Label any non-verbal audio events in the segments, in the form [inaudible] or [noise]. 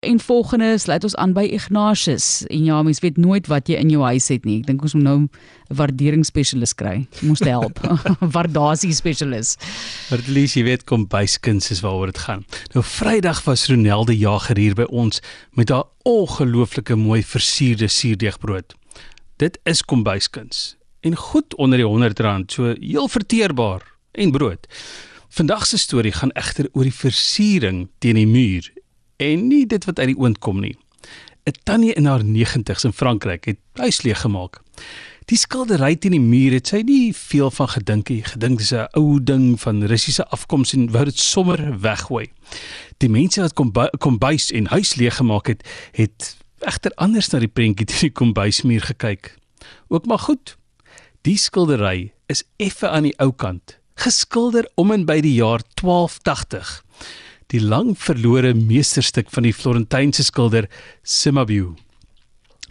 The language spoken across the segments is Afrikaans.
En volgende sluit ons aan by Ignatius. En ja, mens weet nooit wat jy in jou huis het nie. Ek dink ons moet nou 'n waarderingsspesialis kry. Moes help. [laughs] [laughs] Waardasie spesialis. Verlies, jy weet kombuiskuns is waaroor dit gaan. Nou Vrydag was Ronelde Jager hier by ons met haar ongelooflike mooi versierde suurdeegbrood. Dit is kombuiskuns en goed onder die R100, so heel verteerbaar en brood. Vandag se storie gaan egter oor die versiering teen die muur en nie dit wat uit die oond kom nie. 'n Tannie in haar 90's in Frankryk het huis leeg gemaak. Die skildery teen die muur het sy nie veel van gedink nie. Gedink dis 'n ou ding van Russiese afkoms en wou dit sommer weggooi. Die mense wat kom kombuis en huis leeg gemaak het, het egter anders na die prentjie teen die kombuismuur gekyk. Ook maar goed. Die skildery is effe aan die ou kant, geskilder om en by die jaar 1280. Die lang verlore meesterstuk van die Florentynse skilder Cimabue.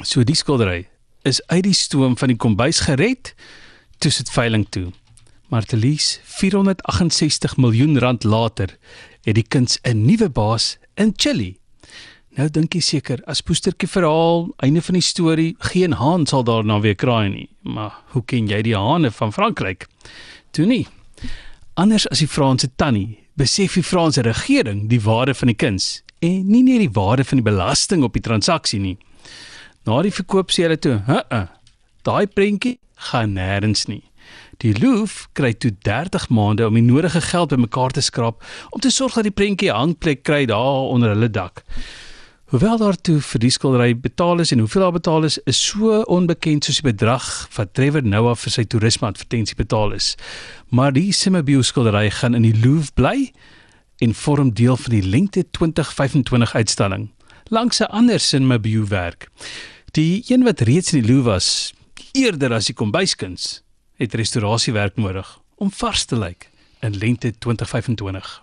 So die skildery is uit die stoom van die kombuis gered toe dit veiling toe. Maar te lees 468 miljoen rand later het die kuns 'n nuwe baas in Chili. Nou dink jy seker as poestertjie verhaal, einde van die storie, geen haan sal daarna weer kraai nie. Maar hoe ken jy die haane van Frankryk? Toe nie. Anders as die Franse tannie, besef die Franse regering die waarde van die kuns en nie net die waarde van die belasting op die transaksie nie. Na die verkoop sê hulle toe, "Hæ, daai prentjie gaan nêrens nie." Die Louvre kry toe 30 maande om die nodige geld bymekaar te skraap om te sorg dat die prentjie hangplek kry daar onder hulle dak. Hoewel daar toe vir die skildery betaal is en hoeveel daar betaal is, is so onbekend soos die bedrag wat Trevor Noah vir sy toerisme advertensie betaal is. Maar die Cimabue skildery gaan in die Louvre bly en vorm deel van die Lente 2025 uitstalling langs 'n ander Cimabue werk. Die een wat reeds in die Louvre was, eerder as die kombuiskuns, het restaurasiewerk nodig om vars te lyk in Lente 2025.